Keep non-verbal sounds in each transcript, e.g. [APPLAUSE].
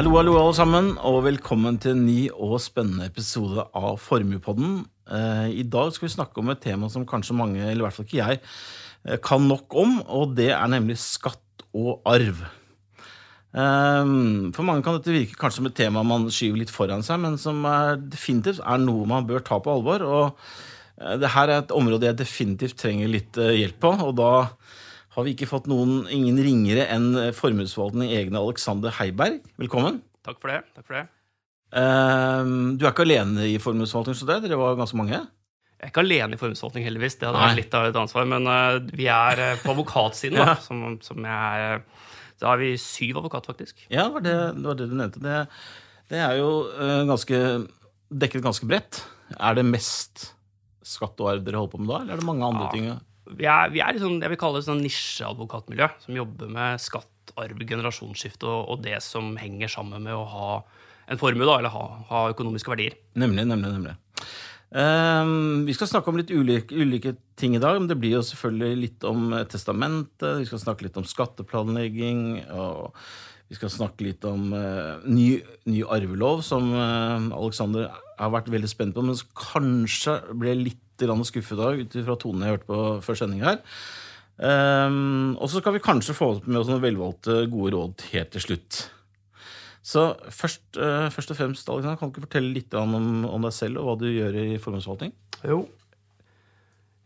Hallo, hallo, alle sammen, og velkommen til en ny og spennende episode av Formuepodden. Eh, I dag skal vi snakke om et tema som kanskje mange, eller i hvert fall ikke jeg, eh, kan nok om, og det er nemlig skatt og arv. Eh, For mange kan dette virke kanskje som et tema man skyver litt foran seg, men som er definitivt er noe man bør ta på alvor. og dette er et område jeg definitivt trenger litt hjelp på, og da har vi ikke fått noen, ingen ringere enn formuesforvaltningen egne Alexander Heiberg. Velkommen. Takk for det. takk for det. Ehm, du er ikke alene i formuesforvaltning, så det, dere var ganske mange? Jeg er ikke alene i formuesforvaltning, heldigvis. Det hadde vært litt av et ansvar. Men uh, vi er eh, på advokatsiden, [LAUGHS] Ja. da, som, som jeg Da er vi syv advokater, faktisk. Ja, det var det, det, var det du nevnte. Det, det er jo eh, ganske dekket ganske bredt. Er det mest skatt og arv dere holder på med da, eller er det mange andre Ja. ting? Vi er, vi er liksom, jeg vil kalle det sånn nisjeadvokatmiljø, som jobber med skatt, arv, generasjonsskifte og, og det som henger sammen med å ha en formue, da, eller ha, ha økonomiske verdier. Nemlig, nemlig, nemlig. Um, vi skal snakke om litt ulike, ulike ting i dag, men det blir jo selvfølgelig litt om eh, testamentet, vi skal snakke litt om skatteplanlegging, og vi skal snakke litt om uh, ny, ny arvelov, som uh, Alexander har vært veldig spent på, men som kanskje ble litt grann skuffet av ut ifra tonen jeg hørte på før sending her. Um, og så skal vi kanskje få med oss noen velvalgte gode råd helt til slutt. Så først, uh, først og fremst, Alexander, kan du ikke fortelle litt om, om deg selv og hva du gjør i formuesforvaltning? Jo.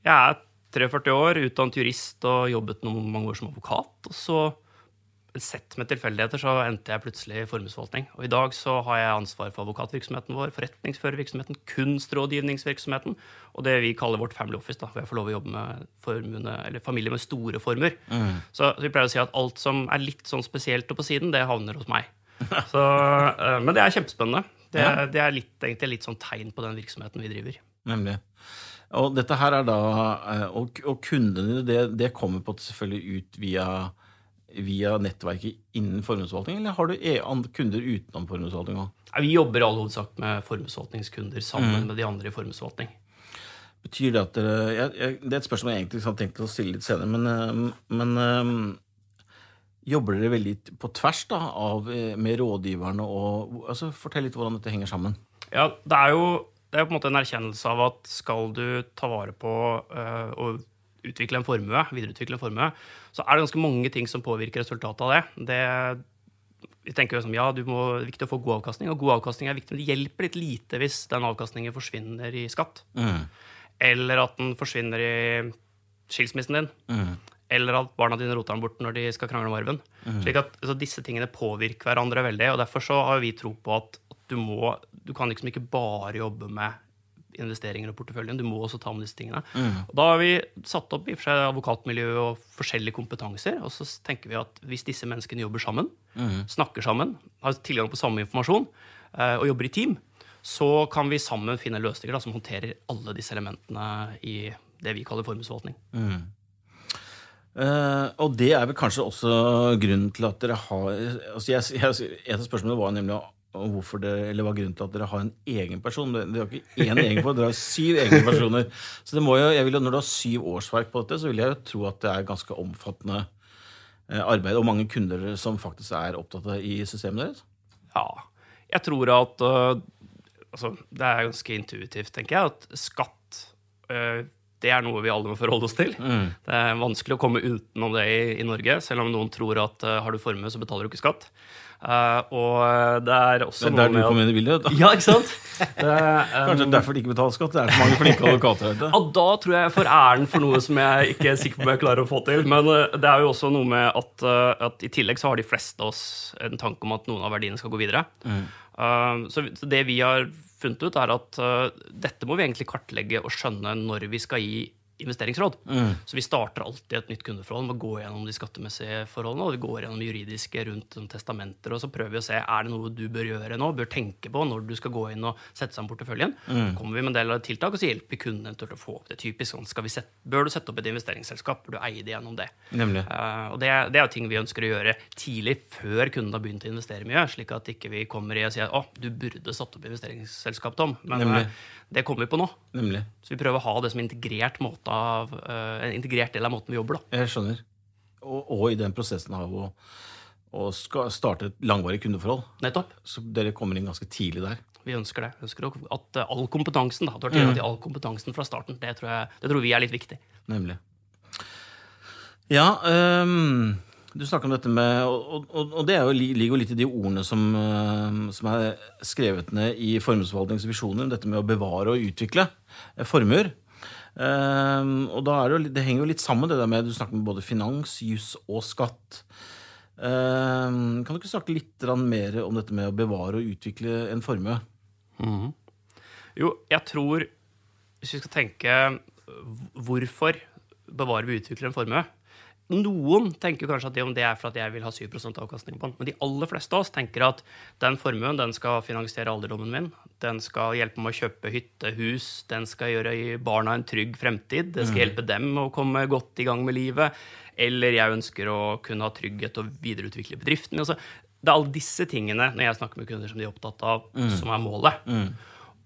Jeg er 43 år, utdannet jurist og jobbet noen mange år som advokat. Og så, sett med tilfeldigheter, så endte jeg plutselig i formuesforvaltning. Og i dag så har jeg ansvar for advokatvirksomheten vår, forretningsførervirksomheten, kunstrådgivningsvirksomheten og det vi kaller vårt family office, da, hvor jeg får lov å jobbe med formune, eller familier med store formuer. Så, så vi pleier å si at alt som er litt sånn spesielt og på siden, det havner hos meg. [LAUGHS] Så, eh, men det er kjempespennende. Det, Ja. det er litt, egentlig litt sånn tegn på den virksomheten vi driver. Nemlig. Og dette her er da eh, Og, og kundene det, det kommer på selvfølgelig ut via, via nettverket innen formuesforvaltning, eller har du e kunder utenom formuesforvaltning òg? Vi jobber i all hovedsak med formuesforvaltningskunder sammen med de andre i formuesforvaltning. Betyr det at dere jeg, jeg, Det er et spørsmål jeg egentlig har tenkt å stille litt senere, men, eh, men eh, Jobber dere veldig på tvers da, av, eh, med rådgiverne? og altså, Fortell litt hvordan dette henger sammen. Ja, det er jo det er på en måte en erkjennelse av at skal du ta vare på øh, og utvikle en formue, videreutvikle en formue, så er det ganske mange ting som påvirker resultatet av det. det vi tenker jo som, ja, du må, Det er viktig å få god avkastning, og god avkastning er viktig, men det hjelper litt lite hvis den avkastningen forsvinner i skatt. Eller at den forsvinner i skilsmissen din. Eller at barna dine roter den bort når de skal krangle om arven. Slik at altså, Disse tingene påvirker hverandre veldig, og derfor så har vi tro på at, at du må Du kan liksom ikke bare jobbe med investeringer og porteføljen, du må også ta med disse tingene. Og Da har vi satt opp i og for seg advokatmiljø og forskjellige kompetanser, og så tenker vi at hvis disse menneskene jobber sammen, snakker sammen, har tilgang på samme informasjon eh, og jobber i team, så kan vi sammen finne løsninger da, som håndterer alle disse elementene i det vi kaller formuesforvaltning. Eh, og det er vel kanskje også grunnen til at dere har altså jeg, jeg, Et av spørsmålene var nemlig om hvorfor det, eller hva er grunnen til at dere har en egen person. Dere har ikke én egen person, dere har syv egne personer. Så det må jo, jeg vil, jo- når du har syv årsverk på dette, så vil jeg jo tro at det er ganske omfattende eh, arbeid, og mange kunder som faktisk er opptatt av i systemet deres. Ja, jeg tror at øh, altså, Det er ganske intuitivt, tenker jeg, at skatt øh, det er noe vi alle må forholde oss til. Det er vanskelig å komme utenom det i, i Norge, selv om noen tror at har du formue, så betaler du ikke skatt. Eh, og det er også Det er der du kom inn i bildet. Da. Ja, ikke sant? [LAUGHS] Det, um, Kanskje derfor de ikke betaler skatt. Det er så mange flinke [LAUGHS] advokater her ute. Ja, da tror jeg jeg får æren for noe som jeg ikke er sikker på om jeg klarer å få til. Men eh, det er jo også noe med at, eh, at i tillegg så har de fleste av oss en tanke om at noen av verdiene skal gå videre. Mm. så, så det vi har funnet ut, er at uh, dette må vi egentlig kartlegge og skjønne når vi skal gi investeringsråd. Så vi starter alltid et nytt kundeforhold med å gå gjennom de skattemessige forholdene, og vi går gjennom juridiske rundt sånn testamenter, og så prøver vi å se er det noe du bør gjøre nå, bør tenke på når du skal gå inn og sette sammen porteføljen. kommer vi med en del av tiltak, og så hjelper kunden eventuelt å få opp det. Typisk sånn, skal vi sette, Bør du sette opp et investeringsselskap? Bør du eie det gjennom det? Nemlig. Uh, og det, det er jo ting vi ønsker å gjøre tidlig, før kunden har begynt å investere mye, slik at ikke vi kommer i og sier å, du burde satt opp investeringsselskap, Tom. Men Nemlig. Det kommer vi på nå. Nemlig. Så vi prøver å ha det som integrert av, eh, en integrert del av måten vi jobber. da. Jeg skjønner. Og, og i den prosessen av å, å starte et langvarig kundeforhold. Nettopp. Så dere kommer inn ganske tidlig der. Vi ønsker det. Vi ønsker at eh, all kompetansen da, at du har tilgang til all kompetansen fra starten. Det tror, jeg, det tror vi er litt viktig. Nemlig. Ja, ehm, du snakker om dette med Og, og, og det jo, ligger jo litt i de ordene som, ehm, som er skrevet ned i formuesforvaltningens visjoner. Dette med å bevare og utvikle eh, formuer. Ehm, og da er det, jo, det henger jo litt sammen, det der med Du snakker med både finans, juss og skatt. Kan du ikke snakke litt mer om dette med å bevare og utvikle en formue? Jo, jeg tror Hvis vi skal tenke hvorfor bevarer vi og utvikler en formue Noen tenker kanskje at det, om det er for at jeg vil ha 7% avkastning på den. Men de aller fleste av oss tenker at den formuen den skal finansiere alderdommen min. Den skal hjelpe meg å kjøpe hytte, hus. Den skal gjøre barna en trygg fremtid. Det skal hjelpe dem å komme godt i gang med livet. Eller jeg ønsker å kunne ha trygghet og videreutvikle bedriften. Altså, det er alle disse tingene når jeg snakker med kunder som de er opptatt av, som er målet.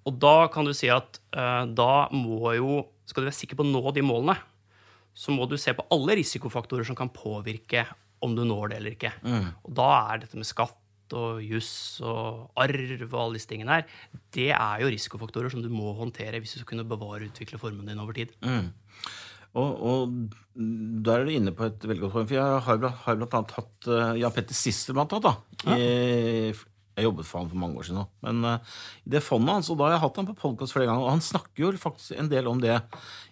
Og da kan du si at uh, da må jo Skal du være sikker på å nå de målene, så må du se på alle risikofaktorer som kan påvirke om du når det eller ikke. Og da er dette med skatt og juss og arv og alle disse tingene her, det er jo risikofaktorer som du må håndtere hvis du skal kunne bevare og utvikle formuen din over tid. Og, og der er du inne på et veldig godt poeng. For jeg har, har annet hatt uh, Jan Petter Sisser, blant annet. da. I, jeg jobbet for han for mange år siden òg. Men i det fondet hans, og da har jeg hatt han på podkast flere ganger, og han snakker jo faktisk en del om det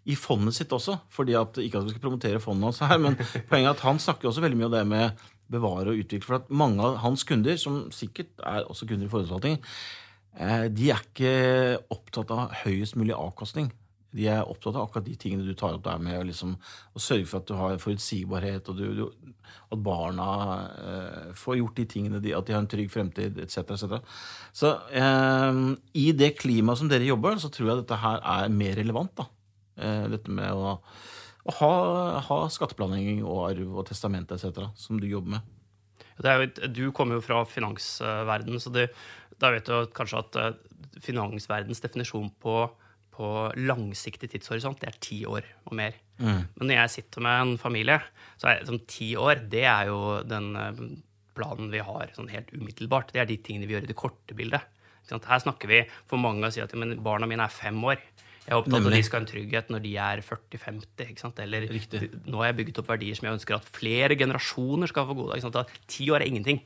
i fondet sitt også. fordi at, Ikke at vi skal promotere fondet hans her, men poenget er at han snakker også veldig mye om det med bevare og utvikle. For at mange av hans kunder, som sikkert er også kunder i forholdsforvaltning, eh, de er ikke opptatt av høyest mulig avkastning. De er opptatt av akkurat de tingene du tar opp der med å, liksom, sørge for at du har forutsigbarhet, og du, du, at barna eh, får gjort de tingene, de, at de har en trygg fremtid, etc. etc. Så eh, i det klimaet som dere jobber, så tror jeg dette her er mer relevant. da. Eh, dette med å, å ha, ha skatteplanlegging og arv og testament etc., som du jobber med. Et- du kommer jo fra finansverdenen, så det, da vet du kanskje at eh, finansverdens definisjon på, på langsiktig tidshorisont, det er ti år og mer. Men når jeg sitter med en familie, så er sånn ti år, det er jo den eh, planen vi har sånn helt umiddelbart. Det er de tingene vi gjør i det korte bildet. Her snakker vi for mange og sier at men barna mine er fem år. Jeg er opptatt av at de skal ha en trygghet når de er 40-50. Eller Riktig. nå har jeg bygget opp verdier som jeg ønsker at flere generasjoner skal få gode av. Ti år er ingenting.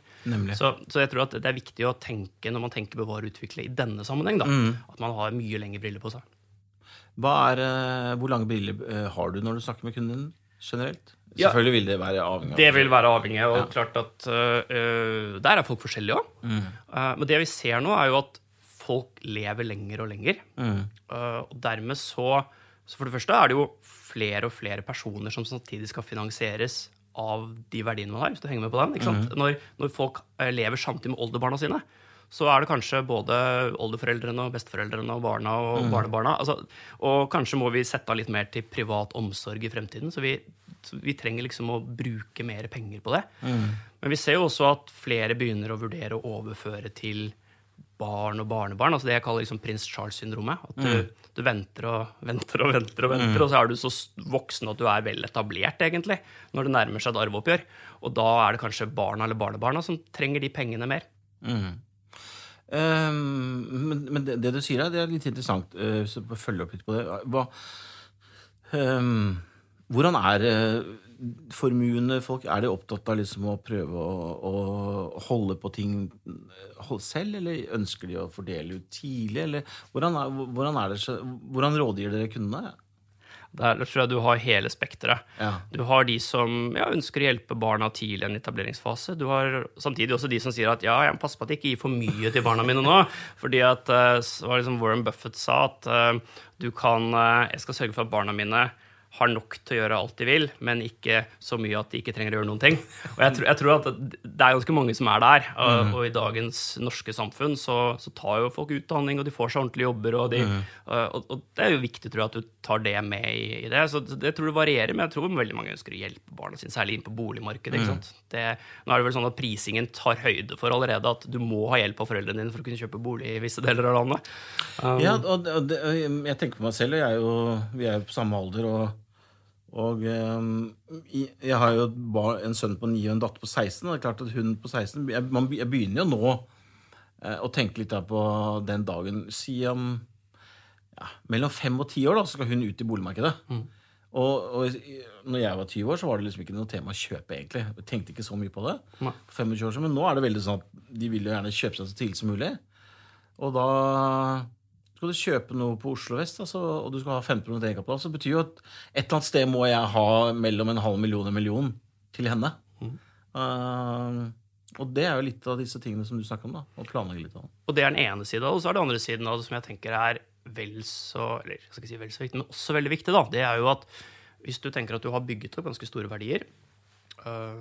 Så, så jeg tror at det er viktig å tenke når man tenker bevare og utvikle i denne sammenheng, da, Mm. at man har mye lengre briller på seg. Er, eh, hvor lange briller eh, har du når du snakker med kunden generelt? Selvfølgelig vil det være avhengig av Det vil være avhengig, og klart at uh, Der er folk forskjellige òg. men det vi ser nå, er jo at folk lever lenger og lenger. Uh, og dermed så Så for det første er det jo flere og flere personer som samtidig skal finansieres av de verdiene man har. hvis du henger med på den, ikke sant? Når, når folk lever samtidig med oldebarna sine, så er det kanskje både oldeforeldrene og besteforeldrene og barna og barnebarna. Altså, og kanskje må vi sette av litt mer til privat omsorg i fremtiden. Så vi, vi trenger liksom å bruke mer penger på det. Men vi ser jo også at flere begynner å vurdere å overføre til barn og barnebarn. altså Det jeg kaller liksom prins Charles-syndromet. At du, du venter og venter og venter, og venter, og så er du så voksen at du er vel etablert, egentlig, når det nærmer seg et arveoppgjør. Og da er det kanskje barna eller barnebarna som trenger de pengene mer. Ehm, men men det, det du sier her, det er litt interessant. Uh, så følge opp litt på det. Hva, um, hvordan er uh, formuende folk? Er de opptatt av liksom å prøve å, å holde på ting eh, selv, eller ønsker de å fordele ut tidlig? Eller hvordan, er, hvordan, er det, hvordan rådgir dere kundene? Der tror jeg du har hele spekteret. Ja. Du har de som ja, ønsker å hjelpe barna tidlig i en etableringsfase. Du har samtidig også de som sier at ja, jeg må passe på at jeg ikke gir for mye til barna mine nå. [LAUGHS] Fordi at uh, var liksom Warren Buffett sa, at uh, du kan uh, Jeg skal sørge for at barna mine har nok til å gjøre alt de vil, men ikke så mye at de ikke trenger å gjøre noen ting. Og jeg tror, jeg tror at det er ganske mange som er der. Og, og i dagens norske samfunn så, så tar jo folk utdanning, og de får seg ordentlige jobber. Og, de, og, og det er jo viktig tror jeg, at du tar det med i, i det. Så det tror du varierer, men jeg tror veldig mange ønsker å hjelpe barna sine, særlig inn på boligmarkedet. sant? Det, nå er det vel sånn at prisingen tar høyde for allerede at du må ha hjelp av foreldrene dine for å kunne kjøpe bolig i visse deler av landet. Um, Ja, og det, jeg tenker på meg selv, og jeg er jo, vi er jo på samme alder, og, Og eh, jeg har jo en sønn på 9 og en datter på 16. Og det er klart at hun på 16 Jeg, begynner jo nå eh, å tenke litt på den dagen. Si om ja, mellom 5 og 10 år da, så skal hun ut i boligmarkedet. Og, og når jeg var 20 år, så var det liksom ikke noe tema å kjøpe, egentlig. Jeg tenkte ikke så mye på det. Nei. For 25 år Men nå er det veldig sånn at de vil jo gjerne kjøpe seg så tidlig som mulig. Og da skal du kjøpe noe på Oslo vest, altså, og du skal ha 15% egenkapital, så betyr jo at et eller annet sted må jeg ha mellom en halv million og en million til henne. Uh, og det er jo litt av disse tingene som du snakker om, da. Å planlegge litt av det. Og det er den ene siden av det. Og så er det andre siden av det som jeg tenker er vel så eller jeg skal ikke si vel så viktig, men også veldig viktig. da, Det er jo at hvis du tenker at du har bygget opp ganske store verdier uh,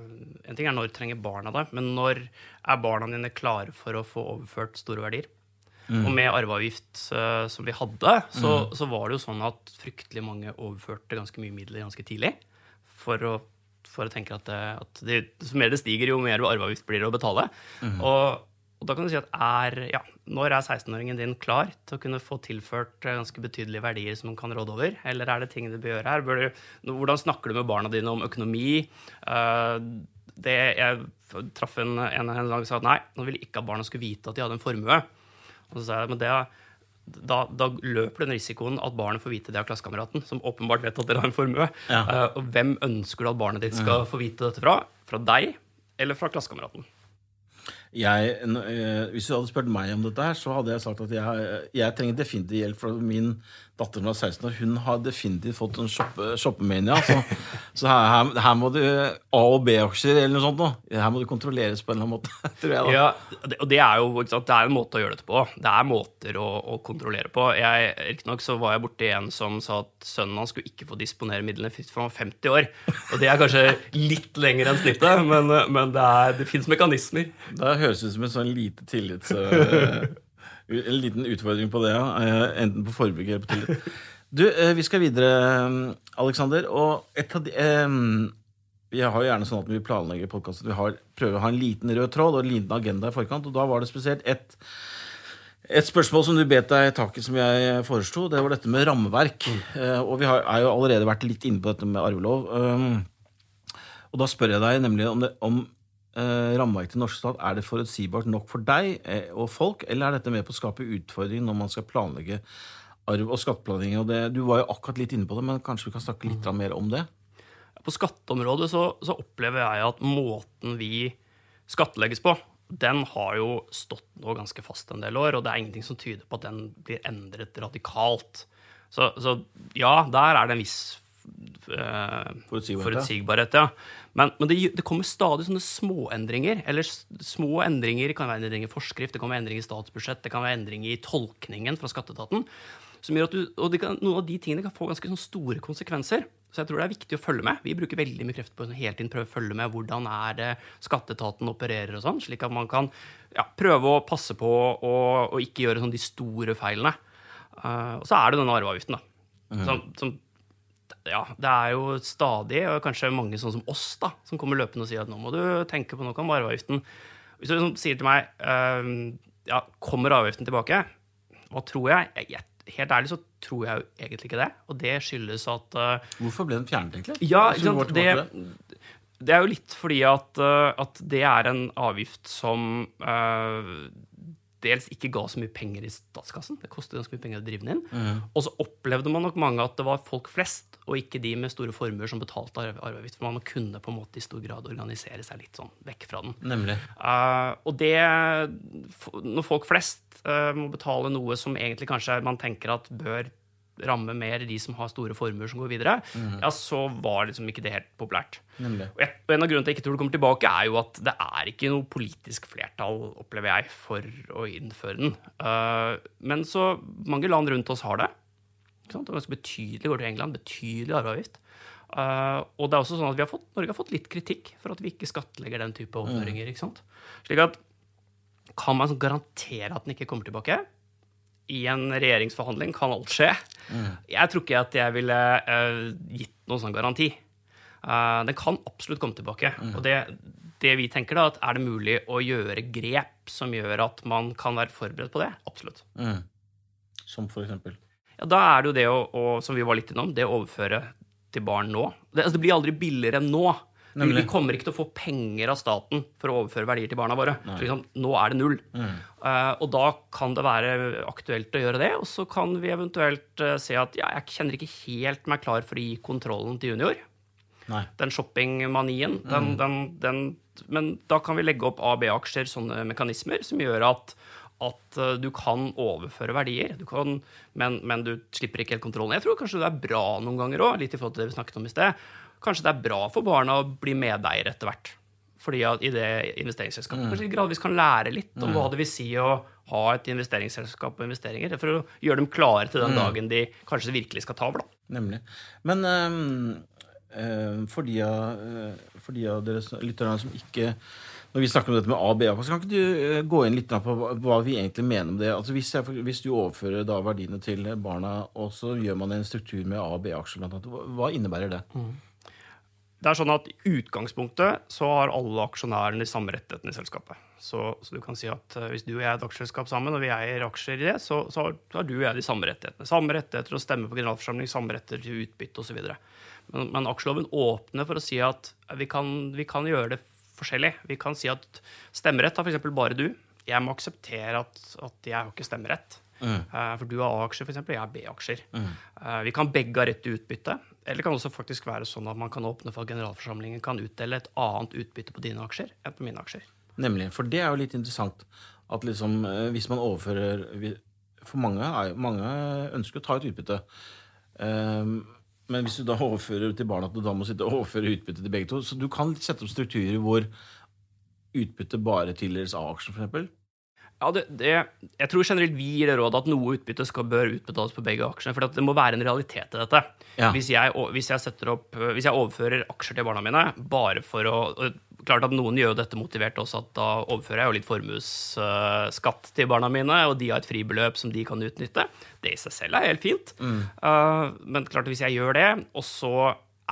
En ting er når trenger barna deg, men når er barna dine klare for å få overført store verdier? Og med arveavgift uh, som vi hadde, så, så var det jo sånn at fryktelig mange overførte ganske mye midler ganske tidlig. For å, for å tenke at, det, at det, jo mer det stiger, jo mer arveavgift blir det å betale. Og, og da kan du si at er, ja, når er 16-åringen din klar til å kunne få tilført eh, ganske betydelige verdier som man kan råde over? Eller er det ting du bør gjøre her? Du, hvordan snakker du med barna dine om økonomi? Uh, det, jeg traff en, en, en dag og sa at nei, nå ville ikke at barna skulle vite at de hadde en formue. Og så sa jeg, men det, da, da løper den risikoen at barnet får vite det av klassekameraten, som åpenbart vet at dere har en formue. Ja. Uh, og hvem ønsker du at barnet ditt skal få vite dette fra? Fra deg eller fra klassekameraten? Jeg, eh, hvis du hadde spurt meg om dette, her, så hadde jeg sagt at jeg, jeg trenger definitivt hjelp. For min datter som er 16 år, hun har definitivt fått en shoppe, shoppemania. Så, så her, her, må du A- og B-aksjer eller noe sånt. Da. Her må du kontrolleres på en eller annen måte. [LAUGHS] tror jeg da. Ja, det- og det er jo sant, det er en måte å gjøre dette på. Det er måter å, å kontrollere på. Riktignok så var jeg borti en som sa at sønnen hans skulle ikke få disponere midlene før han var 50 år. Og det er kanskje litt lenger enn snittet, men, men det, er, det fins mekanismer. Det høres ut som en sånn lite tillits... [LAUGHS] eh, en liten utfordring på det, ja. Eh, Enten på forbruk eller på tillit. Du, eh, vi skal videre, Aleksander. Alexander. Og et av de Vi har jo gjerne sånn at vi planlegger podkasten, vi har, prøver å ha en liten rød tråd og en liten agenda i forkant. Og da var det spesielt ett et spørsmål som du bet deg tak i, som jeg foreslo, det var dette med rammeverk. Og vi har, er jo allerede vært litt inne på dette med arvelov. Um, og da spør jeg deg nemlig om, det, om eh, rammeverket til norsk stat er det forutsigbart nok for deg eh, og folk, eller er dette med på å skape utfordringer når man skal planlegge arv og skatteplanlegging? Og det, du var jo akkurat litt inne på det, men kanskje vi kan snakke litt mer om det? På skatteområdet så, så opplever jeg at måten vi skattlegges på, den har jo stått nå ganske fast en del år, og det er ingenting som tyder på at den blir endret radikalt. Så, så ja, der er det en viss eh, Forutsigbarhet, ja. Men, men det, det kommer stadig sånne småendringer. Eller små endringer. Det kan være endringer i forskrift, det kan være endringer i statsbudsjett, det kan være endringer i tolkningen fra skatteetaten. Som gjør at du, og det kan, Noen av de tingene kan få ganske store konsekvenser. Så jeg tror det er viktig å følge med. Vi bruker veldig mye krefter på å hele tiden prøve å følge med hvordan er det skatteetaten opererer og sånn, slik at man kan ja, prøve å passe på å ikke gjøre sånn de store feilene. Uh, og så er det denne arveavgiften, da. Som, som ja, det er jo stadig, og kanskje mange sånn som oss, da, som kommer løpende og sier at nå må du tenke på noe om arveavgiften. Hvis du liksom sier til meg uh, ja, kommer avgiften tilbake, hva tror jeg? jeg? jeg Helt ærlig så tror jeg jo egentlig ikke det. Og det skyldes at uh, Hvorfor ble den fjernet, egentlig? ja, sant? Det, det er jo litt fordi at, uh, at det er en avgift som eh, dels ikke ga så mye penger i statskassen. Det kostet ganske mye penger å drive den inn. Mm. Og så opplevde man nok mange at det var folk flest, og ikke de med store formuer som betalte arve- arveavgift. For man kunne på en måte i stor grad organisere seg litt sånn vekk fra den. Nemlig. Uh, og det Når folk flest uh, må betale noe som egentlig kanskje man tenker at bør ramme mer de som har store formuer som går videre, ja, så var liksom ikke det helt populært. Nemlig. Og og en av grunnene til jeg ikke tror det kommer tilbake, er jo at det er ikke noe politisk flertall, opplever jeg, for å innføre den. Uh, men så mange land rundt oss har det. Ikke sant? Det er ganske betydelig, går til England, betydelig arveavgift. Uh, og det er også sånn at vi har fått, Norge har fått litt kritikk for at vi ikke skattlegger den type overføringer. ikke sant? Slik at kan man sånn garantere at den ikke kommer tilbake? I en regjeringsforhandling kan alt skje. Jeg tror ikke at jeg ville uh, gitt noen sånn garanti. Uh, den kan absolutt komme tilbake. Og det, det vi tenker da, at er det mulig å gjøre grep som gjør at man kan være forberedt på det? Absolutt. Mm. Som for eksempel. Ja, da er det jo det å, å, som vi var litt innom, det å overføre til barn nå. Det, altså, det blir aldri billigere enn nå. Vi, vi kommer ikke til å få penger av staten for å overføre verdier til barna våre. Så liksom, nå er det null. Eh, og da kan det være aktuelt å gjøre det. Og så kan vi eventuelt uh, se at ja, jeg kjenner ikke helt meg klar for å gi kontrollen til junior. Nei. Den shoppingmanien. Den, den, den, men da kan vi legge opp A- og B-aksjer, sånne mekanismer, som gjør at, at eh, du kan overføre verdier. Du kan, men, men du slipper ikke helt kontrollen. Jeg tror kanskje det er bra noen ganger òg, litt i forhold til det vi snakket om i sted. Kanskje det er bra for barna å bli medeier etter hvert. Fordi at i det investeringsselskapet kanskje de gradvis kan lære litt om hva det vil si å ha et investeringsselskap og investeringer. For å gjøre dem klare til den dagen de kanskje virkelig skal ta over. da. Nemlig. Men um, for, de av, eh, for de av dere som- lytterne som ikke Når vi snakker om dette med A og B, så kan ikke du gå inn litt på hva, vi egentlig mener med det? Altså hvis, jeg, hvis du overfører da verdiene til barna, og så gjør man en struktur med A og B-aksjer, hva, innebærer det? Det er sånn at I utgangspunktet så har alle aksjonærene de samme rettighetene i selskapet. Så, så du kan si at eh, hvis du og jeg er et aksjeselskap sammen, og vi eier aksjer i det, så, så har, du og jeg de samme rettighetene. Samme rettigheter til å stemme på generalforsamling, samme retter til utbytte osv. Men, men aksjeloven åpner for å si at vi kan, vi kan gjøre det forskjellig. Vi kan si at stemmerett har f.eks. bare du. Jeg må akseptere at, at jeg har ikke stemmerett. Mm. For du har A-aksjer, f.eks., og jeg har B-aksjer. Mm. Vi kan begge ha rett til utbytte. Eller det kan også faktisk være sånn at man kan åpne for at generalforsamlingen kan utdele et annet utbytte på dine aksjer enn på mine aksjer. Nemlig. For det er jo litt interessant at liksom, eh, hvis man overfører For mange, mange ønsker å ta et utbytte. Um, men hvis du da [LAUGHS] overfører til barna at du da må sitte og overføre utbytte til begge to Så du kan sette opp strukturer hvor utbytte bare tildeles A-aksjen, f.eks. Ja, det, det, jeg tror generelt vi gir det rådet at noe utbytte skal bør utbetales på begge aksjene. For det må være en realitet i dette. Ja. Hvis, jeg, hvis, jeg opp, hvis jeg overfører aksjer til barna mine bare for å Klart at Noen gjør dette motivert også, at da overfører jeg jo litt formuesskatt til barna mine, og de har et fribeløp som de kan utnytte. Det i seg selv er helt fint. Uh, men klart at hvis jeg gjør det, og så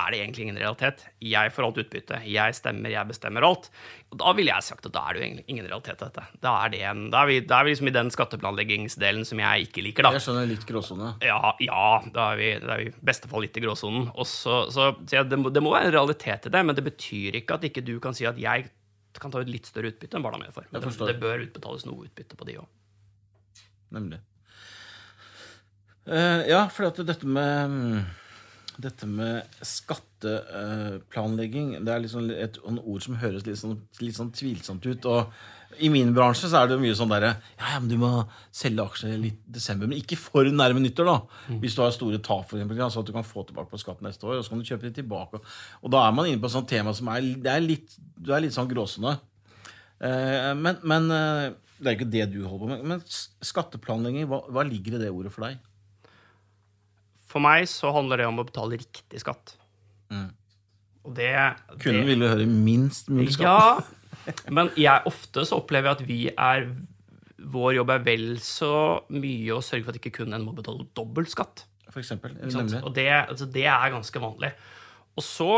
er det egentlig ingen realitet. Jeg får alt utbytte. Jeg stemmer, jeg bestemmer alt. Og da ville jeg sagt at da er det jo egentlig ingen realitet dette. Da er, det en, da er, vi, da er vi liksom i den skatteplanleggingsdelen som jeg ikke liker, da. Jeg skjønner litt gråsone. Ja, ja da er vi, da er vi i beste fall litt i gråsonen. Og så- så så jeg, det, må, det må være en realitet i det, men det betyr ikke at ikke du kan si at jeg kan ta ut litt større utbytte enn barna mine får. Men det, det bør utbetales noe utbytte på de òg. Nemlig. Uh, ja, for at dette med mm, dette med skatteplanlegging det er liksom et ord som høres litt sånn, litt sånn tvilsomt ut. Og i min bransje så er det mye sånn derre Ja, ja, men du må selge aksjer i desember. Men ikke for nærme nyttår, da. Hvis du har store tap, for eksempel, så at du kan få tilbake på skatt neste år. Og så kan du kjøpe det tilbake. Og da er man inne på et sånt tema som er, det er litt, du er litt sånn gråsone. Eh, men, men eh, det er ikke det du holder på med. Men skatteplanlegging, hva, hva ligger i det ordet for deg? For meg så handler det om å betale riktig skatt. Og det, Kunden det vil jo høre minst mulig skatt. Ja, [LAUGHS] men jeg ofte så opplever jeg at vi er Vår jobb er vel så mye å sørge for at ikke kunden må betale dobbelt skatt. For eksempel. Og det, altså det er ganske vanlig. Og så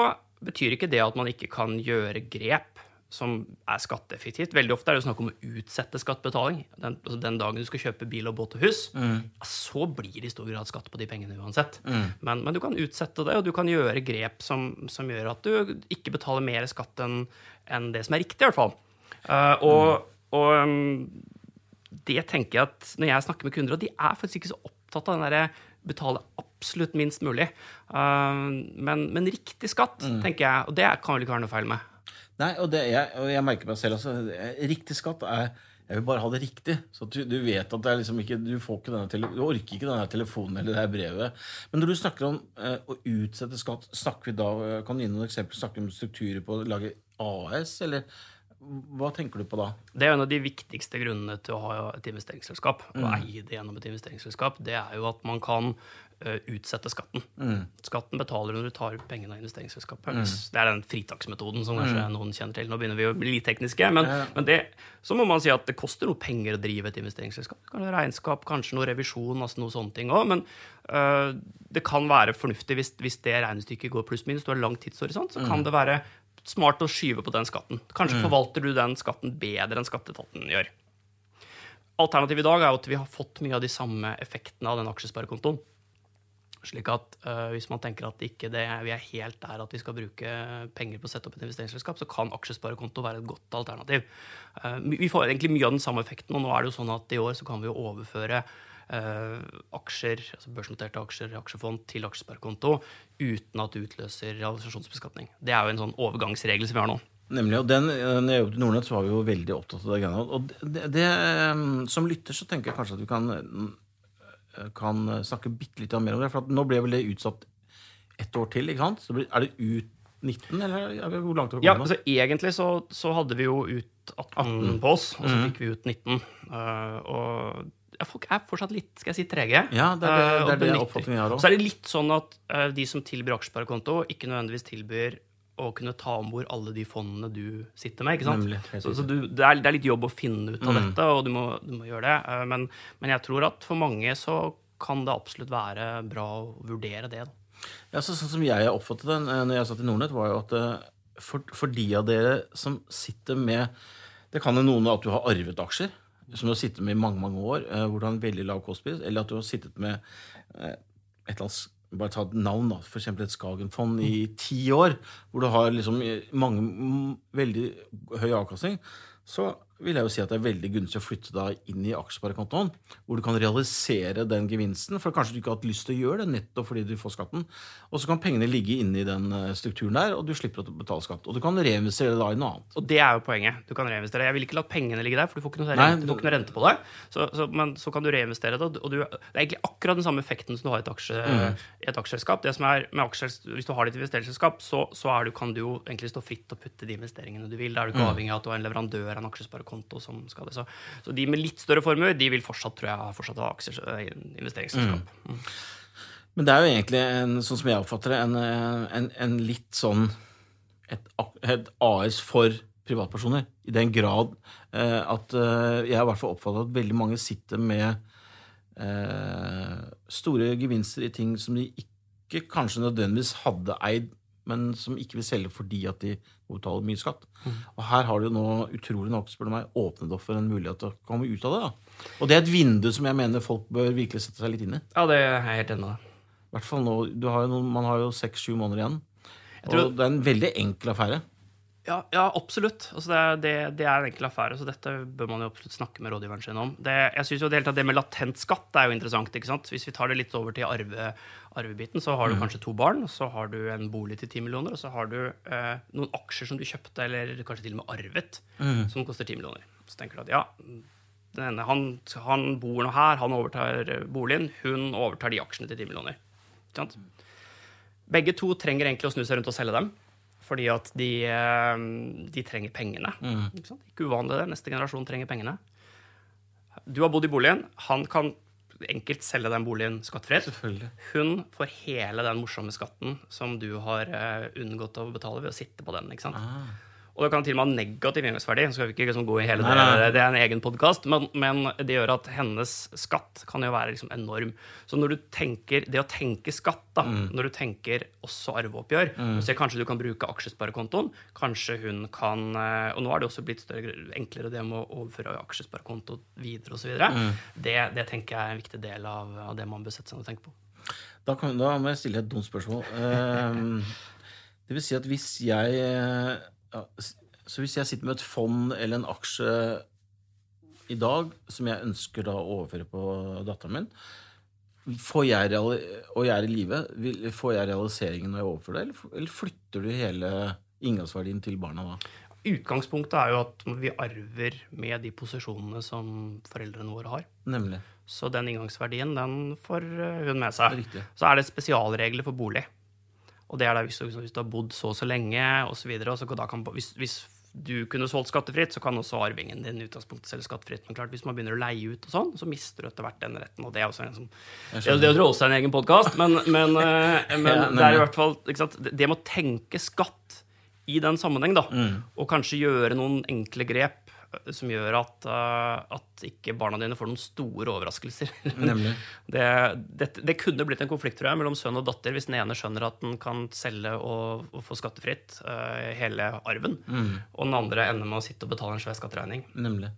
betyr ikke det at man ikke kan gjøre grep som er skatteeffektivt. Veldig ofte er det jo snakk om å utsette skattebetaling. Den, altså den dagen du skal kjøpe bil og båt og hus, Mm. ja, så blir det i stor grad skatt på de pengene uansett. Men, men du kan utsette det, og du kan gjøre grep som, som gjør at du ikke betaler mer skatt enn en det som er riktig, i hvert fall. Uh, og og um, det tenker jeg at når jeg snakker med kunder, og de er faktisk ikke så opptatt av den derre betale absolutt minst mulig. Uh, men, men riktig skatt, tenker jeg, og det kan vel ikke være noe feil med. Nei, og, jeg, og jeg merker meg selv også. Riktig skatt er Jeg vil bare ha det riktig. Så du, du vet at det er liksom ikke Du får ikke denne Du orker ikke denne telefonen eller det her brevet. Men når du snakker om eh, å utsette skatt, snakker vi da eh, Kan du gi noen eksempler? Snakker vi om strukturer på å lage AS, eller hva tenker du på da? Det er en av de viktigste grunnene til å ha et investeringsselskap. Å eie det gjennom et investeringsselskap. Det er jo at man kan eh, utsette skatten. Skatten betaler når du tar pengene av investeringsselskapet. Mm. Det er den fritaksmetoden som kanskje noen kjenner til. Nå begynner vi å bli litt tekniske, men, men det, så må man si at det koster noe penger å drive et investeringsselskap. Det kan være regnskap, kanskje noe revisjon, altså noe sånne ting òg. Men eh, det kan være fornuftig hvis, hvis det regnestykket går pluss-minus, du har lang tidshorisont, så kan det være smart å skyve på den skatten. Kanskje forvalter du den skatten bedre enn skatteetaten gjør. Alternativet i dag er at vi har fått mye av de samme effektene av den aksjesparekontoen. Slik at uh, Hvis man tenker at ikke det, vi er helt der at vi skal bruke penger på å sette opp et investeringsselskap, så kan aksjesparekonto være et godt alternativ. Uh, vi får egentlig mye av den samme effekten, og nå er det jo sånn at i år så kan vi jo overføre aksjer, altså børsnoterte aksjer, aksjefond, til aksjesparekonto uten at det utløser realisasjonsbeskatning. Det er jo en sånn overgangsregel som vi har nå. Nemlig, og den, når jeg jobbet i Nordnett, så var vi jo veldig opptatt av det. Og det, det, Som lytter så tenker jeg kanskje at vi kan kan snakke bitte litt mer om det. For nå ble vel det utsatt ett år til, ikke sant? Så er det ut 19, eller hvor langt har det Ja, altså Egentlig så, så, hadde vi jo ut 18, 18. på oss, og så mm. fikk vi ut 19. Uh, og folk er fortsatt litt skal jeg si, trege. Ja, det er det, det, er det oppfatningen jeg har òg. Så er det litt sånn at uh, de som tilbyr aksjesparekonto, ikke nødvendigvis tilbyr å kunne ta om bord alle de fondene du sitter med. ikke sant? Nemlig, så, så du, det, er, det, er, litt jobb å finne ut av mm. dette, og du må, du må gjøre det. Uh, men, men, jeg tror at for mange så kan det absolutt være bra å vurdere det. Da. Ja, så, Sånn som jeg oppfattet det eh, når jeg satt i Nordnett, var jo at for, for, de av dere som sitter med Det kan jo noen at du har arvet aksjer som du har sittet med i mange mange år, uh, hvor du har en veldig lav kostpris, eller at du har sittet med et eller annet bare ta et navn, da, f.eks. et Skagenfond i ti år, hvor du har liksom mange veldig høy avkastning, så vil jeg jo si at det er veldig gunstig å flytte da inn i aksjesparekontoen, hvor du kan realisere den gevinsten. For kanskje du ikke har hatt lyst til å gjøre det nettopp fordi du får skatten. Og så kan pengene ligge inne i den eh, strukturen der, og du slipper å betale skatt. Og du kan reinvestere det da i noe annet. Og det er jo poenget. Du kan reinvestere. Jeg vil ikke la pengene ligge der, for du får ikke noe, rente, Nei, får ikke noe rente på det. Så, så, men så kan du reinvestere det, og du, det er egentlig akkurat den samme effekten som du har i et, aksje, mm. et aksjeselskap. Det som er med aksjer, Hvis du har ditt investeringsselskap, så, så du, kan du jo egentlig stå fritt og putte de investeringene du vil. Da er du ikke mm. avhengig av at du er en leverandør av en aksjesparekonto som skal det. Så, så, de med litt større formuer de vil fortsatt tror jeg, fortsatt ha aksjer, i investeringsselskap. Mm. Mm. Men det er jo egentlig, en, sånn som jeg oppfatter det, en, en, en litt sånn et, et, AS for privatpersoner. I den grad eh, at eh, jeg har i hvert fall oppfattet at veldig mange sitter med eh, store gevinster i ting som de ikke kanskje nødvendigvis hadde eid men som ikke vil selge fordi at de må betale mye skatt. Mm. Og her har du jo nå utrolig nok spør du meg, åpnet opp for en mulighet til å komme ut av det. da. Og det er et vindu som jeg mener folk bør virkelig sette seg litt inn i. Ja, det er jeg helt enig i. Hvert fall nå, har noen, Man har jo seks-sju måneder igjen. Tror... Og det er en veldig enkel affære. Ja, ja absolutt. Altså det, det, det, er en enkel affære, så dette bør man jo absolutt snakke med rådgiveren sin om. Det, jeg synes jo det, hele tatt det med latent skatt er jo interessant. ikke sant? Hvis vi tar det litt over til arve, arvebiten, så har du mm. kanskje to barn, så har du en bolig til 10 millioner, og så har du eh, noen aksjer som du kjøpte, eller kanskje til og med arvet, mm. som koster 10 millioner. Så tenker du at ja, ene, han, han, bor nå her, han overtar boligen, hun overtar de aksjene til 10 millioner. Ikke sant? Begge to trenger egentlig å snu seg rundt og selge dem fordi at de, eh, de trenger pengene. Mm. Ikke, ikke, uvanlig det. Neste generasjon trenger pengene. Du har bodd i boligen. Han kan enkelt selge den boligen skattfritt. Hun får hele den morsomme skatten som du har uh, unngått å betale ved å sitte på den. ikke sant? Ah. Og det kan til og med ha negativ inngangsverdi. Skal vi ikke liksom gå i hele det, det er en egen podkast, men, men, det gjør at hennes skatt kan jo være liksom enorm. Så når du tenker, det å tenke skatt, da, mm. når du tenker også arveoppgjør mm. så Kanskje du kan bruke aksjesparekontoen. Kanskje hun kan eh, Og nå er det også blitt større, enklere det med å overføre aksjesparekonto videre osv. Mm. Det, det tenker jeg er en viktig del av, av det man bør sette seg ned og tenke på. Da, kan, da, må jeg stille et dumt spørsmål. Uh, [LAUGHS] det vil si at hvis jeg ja, så hvis jeg sitter med et fond eller en aksje i dag som jeg ønsker da å overføre på datteren min, får jeg, og jeg er i live, får jeg realiseringen når jeg overfører det, eller flytter du hele inngangsverdien til barna da? Utgangspunktet er jo at vi arver med de posisjonene som foreldrene våre har. Nemlig. Så den inngangsverdien den får hun med seg. Riktig. Så er det spesialregler for bolig. Og det er da hvis du, hvis du har bodd så og så lenge osv. Hvis, hvis du kunne solgt skattefritt, så kan også arvingen din utgangspunktet selge skattefritt. Men klart, hvis man begynner å leie ut, og sånn, så mister du etter hvert den retten. Og det er også en som, det, det er også en egen podkast, men, men, [LAUGHS] eh, men det er i hvert fall Det med å tenke skatt i den sammenheng, da, mm. og kanskje gjøre noen enkle grep som gjør at, uh, at, ikke barna dine får noen store overraskelser. [LAUGHS] Nemlig. Det, det, det, kunne blitt en konflikt tror jeg, mellom sønn og datter hvis den ene skjønner at den kan selge og, og få skattefritt uh, hele arven, mm. og den andre ender med å sitte og betale en svær skatteregning. Nemlig.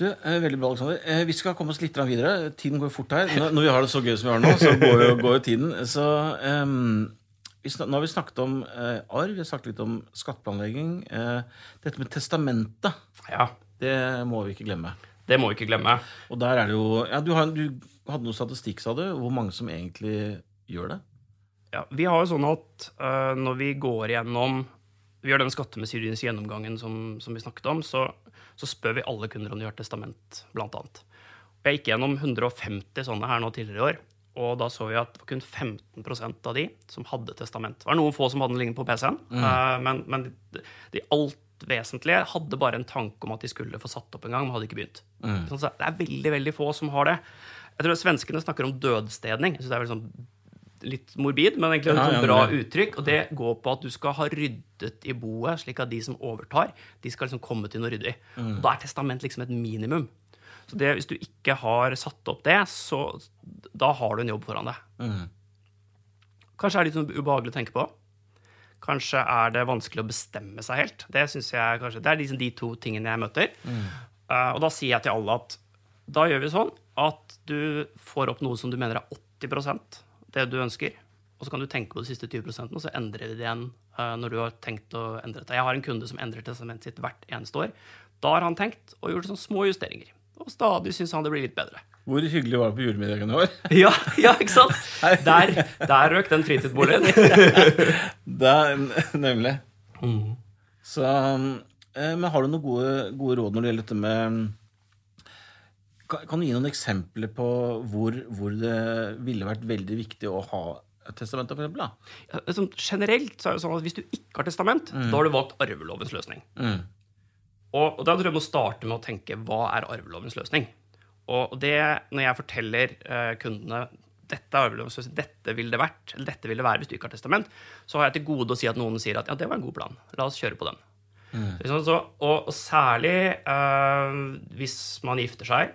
Du, eh, Veldig bra, Alexander. Eh, vi skal komme oss litt videre. Tiden går fort her. Når, vi har det så gøy som vi har nå, så går jo, går jo tiden. Så snak, Nå har vi snakket om eh, arv, vi har snakket litt om skatteplanlegging. Eh, dette med testamentet, Ja, det må vi ikke glemme. det må vi ikke glemme. Og der er det jo ja, du, har, du hadde noe statistikk, sa du. Hvor mange som egentlig gjør det? Ja, vi har jo sånn at uh, når vi går igjennom Vi gjør den skattemessige gjennomgangen som, som vi snakket om, så, så spør vi alle kunder om de har testament, blant annet. Og jeg gikk gjennom 150 sånne her nå tidligere i år, og da så vi at det var kun 15% av de som hadde testament. Det var noen få som hadde den liggende på PC-en, øh, men, men de, de alt vesentlige hadde bare en tanke om at de skulle få satt opp en gang, men hadde ikke begynt. Så det er veldig, veldig få som har det. Jeg tror Svenskene snakker om dødstedning. Jeg synes det er vel sånn litt morbid, men egentlig et ja, bra uttrykk. Og det går på at du skal ha ryddet i boet, slik at de som overtar, de skal liksom komme til noe ryddig. Og da er testament liksom et minimum. Så det, hvis du ikke har satt opp det, så da har du en jobb foran deg. Kanskje er det litt sånn ubehagelig å tenke på. Kanskje er det vanskelig å bestemme seg helt. Det jeg kanskje, det er liksom de to tingene jeg møter. Eh, og da sier jeg til alle at da gjør vi sånn at du får opp noe som du mener er 80% det du ønsker. Og så kan du tenke på de siste 20% og så endrer vi det igjen uh, når du har tenkt å endre det. Jeg har en kunde som endrer testamentet sitt hvert eneste år. Da har han tenkt og gjort sånne små justeringer. Og stadig syns han det blir litt bedre. Hvor hyggelig var det på julemiddagen i år? [LAUGHS] Ja, ja ikke sant? Der, der røk den fritidsboligen. [LAUGHS] der, er nemlig. Så, eh, men har du noen gode, gode råd når det gjelder dette med kan, kan du gi noen eksempler på hvor, hvor det ville vært veldig viktig å ha testamentet? For eksempel, da? Ja, Sånn, generelt så er det sånn at hvis du ikke har testament, da har du valgt arvelovens løsning. Og, og da tror jeg må starte med å tenke hva er arvelovens løsning? Og det, når jeg forteller uh, kundene dette er arvelovens løsning, dette ville det vært, eller dette ville det være hvis du ikke har testament, så har jeg til gode å si at noen sier at ja, det var en god plan, la oss kjøre på den. Så, så, og, og særlig uh, hvis man gifter seg,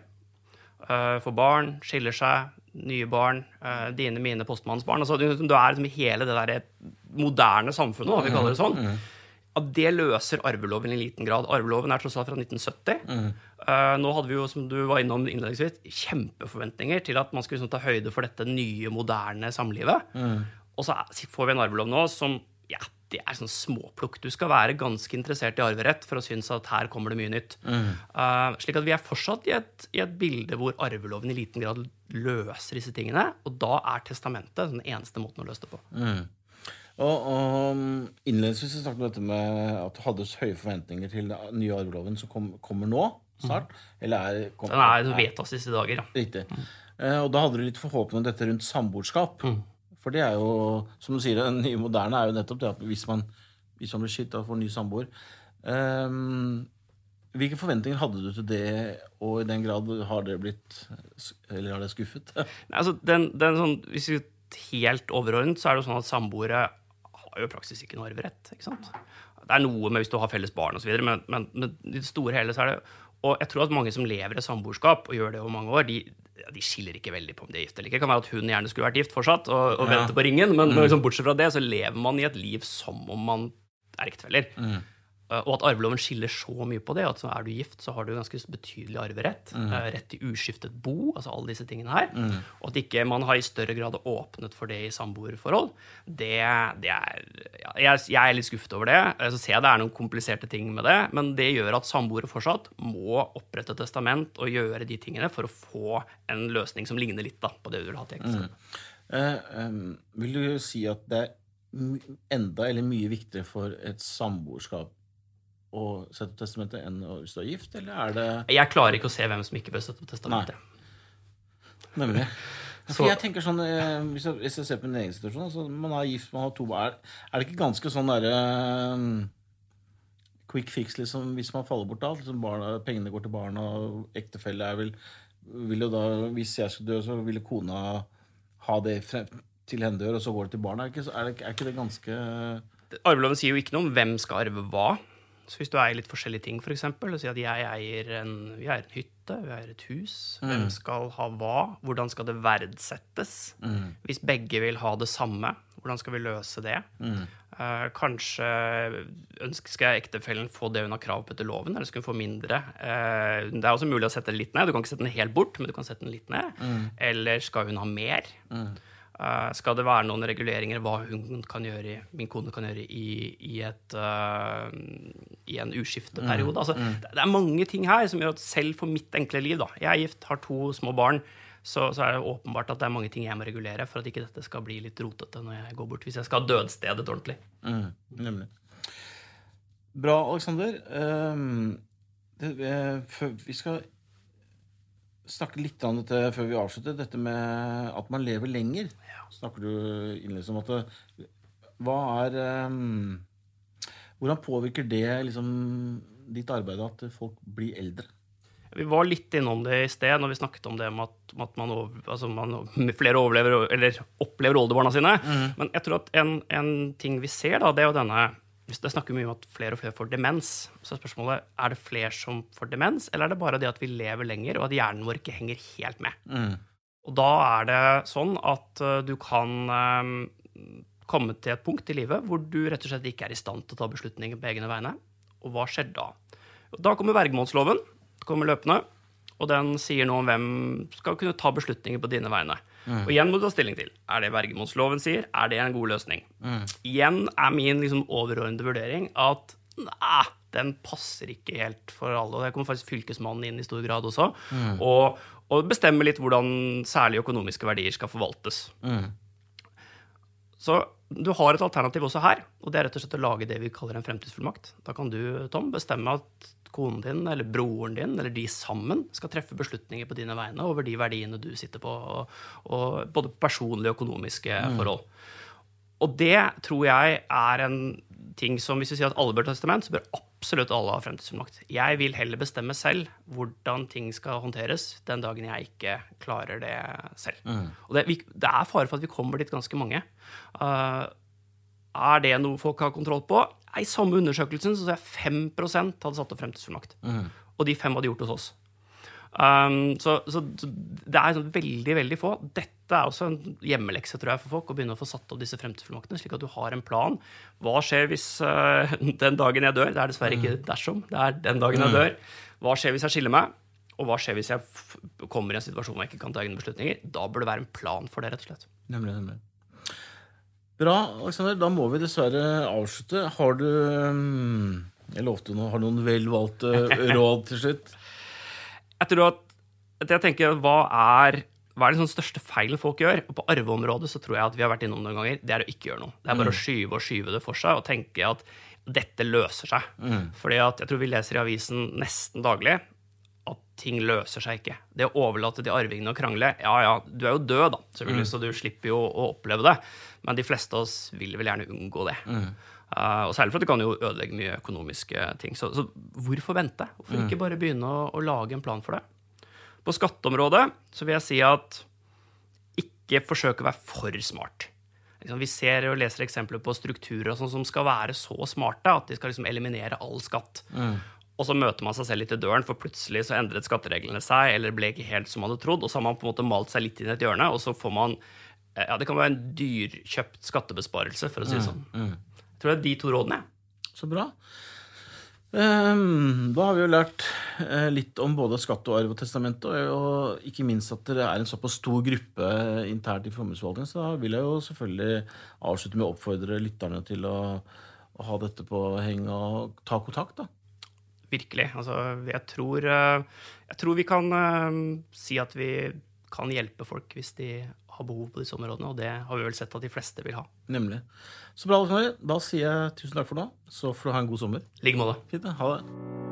uh, får barn, skiller seg, nye barn, uh, dine, mine, postmannens barn. Altså, du, du er liksom i hele det der moderne samfunnet, da, vi kaller det sånn. At det løser arveloven i liten grad. Arveloven er tross alt fra 1970. Eh, nå hadde vi jo, som du var innom innledningsvis, kjempeforventninger til at man skulle liksom, ta høyde for dette nye, moderne samlivet. Og så får vi en arvelov nå som ja, det er sånn småplukk. Du skal være ganske interessert i arverett for å synes at her kommer det mye nytt. Eh, slik at vi er fortsatt i et, i et bilde hvor arveloven i liten grad løser disse tingene. Og da er testamentet den eneste måten å løse det på. Og, og Innledningsvis jeg snakket du dette med at du hadde høye forventninger til den nye arveloven som kom, kommer nå snart. Eller er, kom, Den er vedtas disse dager, ja. Riktig. Eh, og da hadde du litt forhåpning om dette rundt samboerskap. For det er jo, som du sier, den nye moderne er jo nettopp det at hvis man, hvis man blir skitt og får ny samboer eh, Hvilke forventninger hadde du til det, og i den grad har det blitt Eller har det skuffet? Nei, Altså, den, den sånn, hvis vi helt overordnet, så er det jo sånn at samboere har jo i praksis ikke noe arverett. ikke sant? Det er noe med hvis du har felles barn osv., men, men, men i det store hele så er det Og jeg tror at mange som lever i samboerskap, og gjør det over mange år, de, de skiller ikke veldig på om de er gift eller ikke. Det kan være at hun gjerne skulle vært gift fortsatt og, og vente på ringen, men, men liksom, bortsett fra det så lever man i et liv som om man er ektefeller. Uh, Og at arveloven skiller så mye på det. at så Er du gift, så har du ganske betydelig arverett. Mm. Rett til uskiftet bo, altså alle disse tingene her. Og at ikke man har i større grad åpnet for det i samboerforhold, det, det er jeg, jeg er litt skuffet over det. Uh, Så ser jeg det er noen kompliserte ting med det, men det gjør at samboere fortsatt må opprette testament og gjøre de tingene for å få en løsning som ligner litt da, på det du vil ha til ekteskap. Mm. Uh, um, vil du si at det er enda eller mye viktigere for et samboerskap å sette opp testamentet enn å- er gift, eller er det Jeg klarer ikke å se hvem som ikke bør sette opp testamentet. Nemlig. Så- jeg tenker sånn, eh, Hvis jeg, hvis jeg ser på min egen situasjon altså, Man er gift, man har to barn. Er det ikke ganske sånn derre eh, quick fix liksom, hvis man faller bort da? Liksom barna, pengene går til barna, og ektefelle er vel vil jo da, Hvis jeg skulle dø, så ville kona ha det frem, til henne dør, og så går det til barna. Er, ikke, er, det, er ikke det ganske Arveloven sier jo ikke noe om hvem skal arve hva. Så hvis du eier litt forskjellige ting, f.eks., og sier at jeg eier en, vi eier en hytte, vi eier et hus, hvem skal ha hva? Hvordan skal det verdsettes? Hvis begge vil ha det samme, hvordan skal vi løse det? Eh, kanskje ønsker skal ektefellen få det hun har krav på etter loven, eller skal hun få mindre? Eh, det er også mulig å sette det litt ned. Du kan ikke sette den helt bort, men du kan sette den litt ned. Eller skal hun ha mer? Eh, skal det være noen reguleringer hva hun kan gjøre, min kone kan gjøre i, i, et, uh, i en uskifteperiode? Altså, det, det er mange ting her som gjør at selv for mitt enkle liv da, Jeg er gift, har to små barn. Så, så er det åpenbart at det er mange ting jeg må regulere for at ikke dette skal bli litt rotete når jeg går bort, hvis jeg skal ha dødstedet ordentlig. Mm, nemlig. Bra, Aleksander. Um, det, eh, vi skal snakke litt om dette før vi avslutter. Dette med at man lever lenger. Snakker du innledningsvis om at det, Hva er um, Hvordan påvirker det liksom ditt arbeid at folk blir eldre? Vi var litt innom det i sted når vi snakket om det med at, at man, over, altså man, flere overlever, eller opplever oldebarna sine. Men jeg tror at en, en ting vi ser, da, det er jo denne Det snakker mye om at flere og flere får demens. Så spørsmålet er det flere som får demens, eller er det bare det at vi lever lenger, og at hjernen vår ikke henger helt med? Og da er det sånn at uh, du kan um, komme til et punkt i livet hvor du rett og slett ikke er i stand til å ta beslutninger på egne vegne. Og hva skjer da? Da kommer vergemålsloven kommer løpende, og den sier noe om hvem skal kunne ta beslutninger på dine vegne. Og igjen må du ta stilling til. Er det vergemålsloven sier? Er det en god løsning? Igjen er min liksom, overordnede vurdering at nei, den passer ikke helt for alle. Og det kommer faktisk Fylkesmannen inn i stor grad også. Og, og bestemmer litt hvordan særlig økonomiske verdier skal forvaltes. Så du har et alternativ også her, og det er rett og slett å lage det vi kaller en fremtidsfullmakt. Da kan du, Tom, bestemme at konen din eller broren din eller de sammen skal treffe beslutninger på dine vegne over de verdiene du sitter på, og, og både personlige og økonomiske forhold. Og det tror jeg er en ting som Hvis vi sier at alle bør ta testament, så bør absolutt alle ha fremtidsfullmakt. Jeg vil heller bestemme selv hvordan ting skal håndteres den dagen jeg ikke klarer det selv. Og det, vi, det er fare for at vi kommer dit ganske mange. Uh, er det noe folk har kontroll på? I samme undersøkelsen så sa jeg 5 hadde satt opp fremtidsfullmakt. Og de fem hadde gjort hos oss. Um, så, så, det er sånn veldig, veldig få. Dette er også en hjemmelekse tror jeg, for folk, å begynne å få satt opp disse fremtidsfullmaktene, slik at du har en plan. Hva skjer hvis uh, [LAUGHS] den dagen jeg dør? Det er dessverre ikke dersom. Det er den dagen jeg dør. Hva skjer hvis jeg skiller meg? Og hva skjer hvis jeg kommer i en situasjon hvor jeg ikke kan ta egne beslutninger? Da bør det være en plan for det, rett og slett. Nemlig, nemlig. Bra, Alexander. Da må vi dessverre avslutte. Har du um, Jeg lovte noe. Har du noen velvalgte [LAUGHS] råd til slutt? Jeg tror at, at jeg tenker, hva er, hva er den sånn største feilen folk gjør? Og på arveområdet så tror jeg at vi har vært innom noen ganger, det er å ikke gjøre noe. Det er bare å skyve og skyve det for seg og tenke at dette løser seg. Fordi at jeg tror vi leser i avisen nesten daglig at ting løser seg ikke. Det å overlate til arvingene å krangle Ja, ja, du er jo død, da, selvfølgelig, så du slipper jo å oppleve det. Men de fleste av oss vil vel gjerne unngå det. Uh, og særlig for at det kan jo ødelegge mye økonomiske ting. Så, så hvorfor vente? Hvorfor ikke bare begynne å, å lage en plan for det? På skatteområdet så vil jeg si at ikke forsøk å være for smart. Liksom, vi ser og leser eksempler på strukturer sånn som skal være så smarte at de skal liksom eliminere all skatt. Og så møter man seg selv litt i døren, for plutselig så endret skattereglene seg, eller ble ikke helt som man hadde trodd, og så har man på en måte malt seg litt inn i et hjørne, og så får man ja, Det kan være en dyrkjøpt skattebesparelse, for å si det sånn. Jeg tror det er de to rådene. Så bra. Um, da har vi jo lært uh, litt om både skatt og arv og testamente, og, og ikke minst at dere er en såpass stor gruppe internt i formuesforvaltningen, så da vil jeg jo selvfølgelig avslutte med å oppfordre lytterne til å, å ha dette på heng og ta kontakt, da. Virkelig. Altså, jeg tror, eh, jeg tror vi kan uh, si at vi kan hjelpe folk hvis de har behov på disse områdene, og det har vi vel sett at de fleste vil ha. Nemlig. Så bra, Alexander. Da sier jeg tusen takk for nå. Så får du ha en god sommer. I like måte. Fint. Ha det.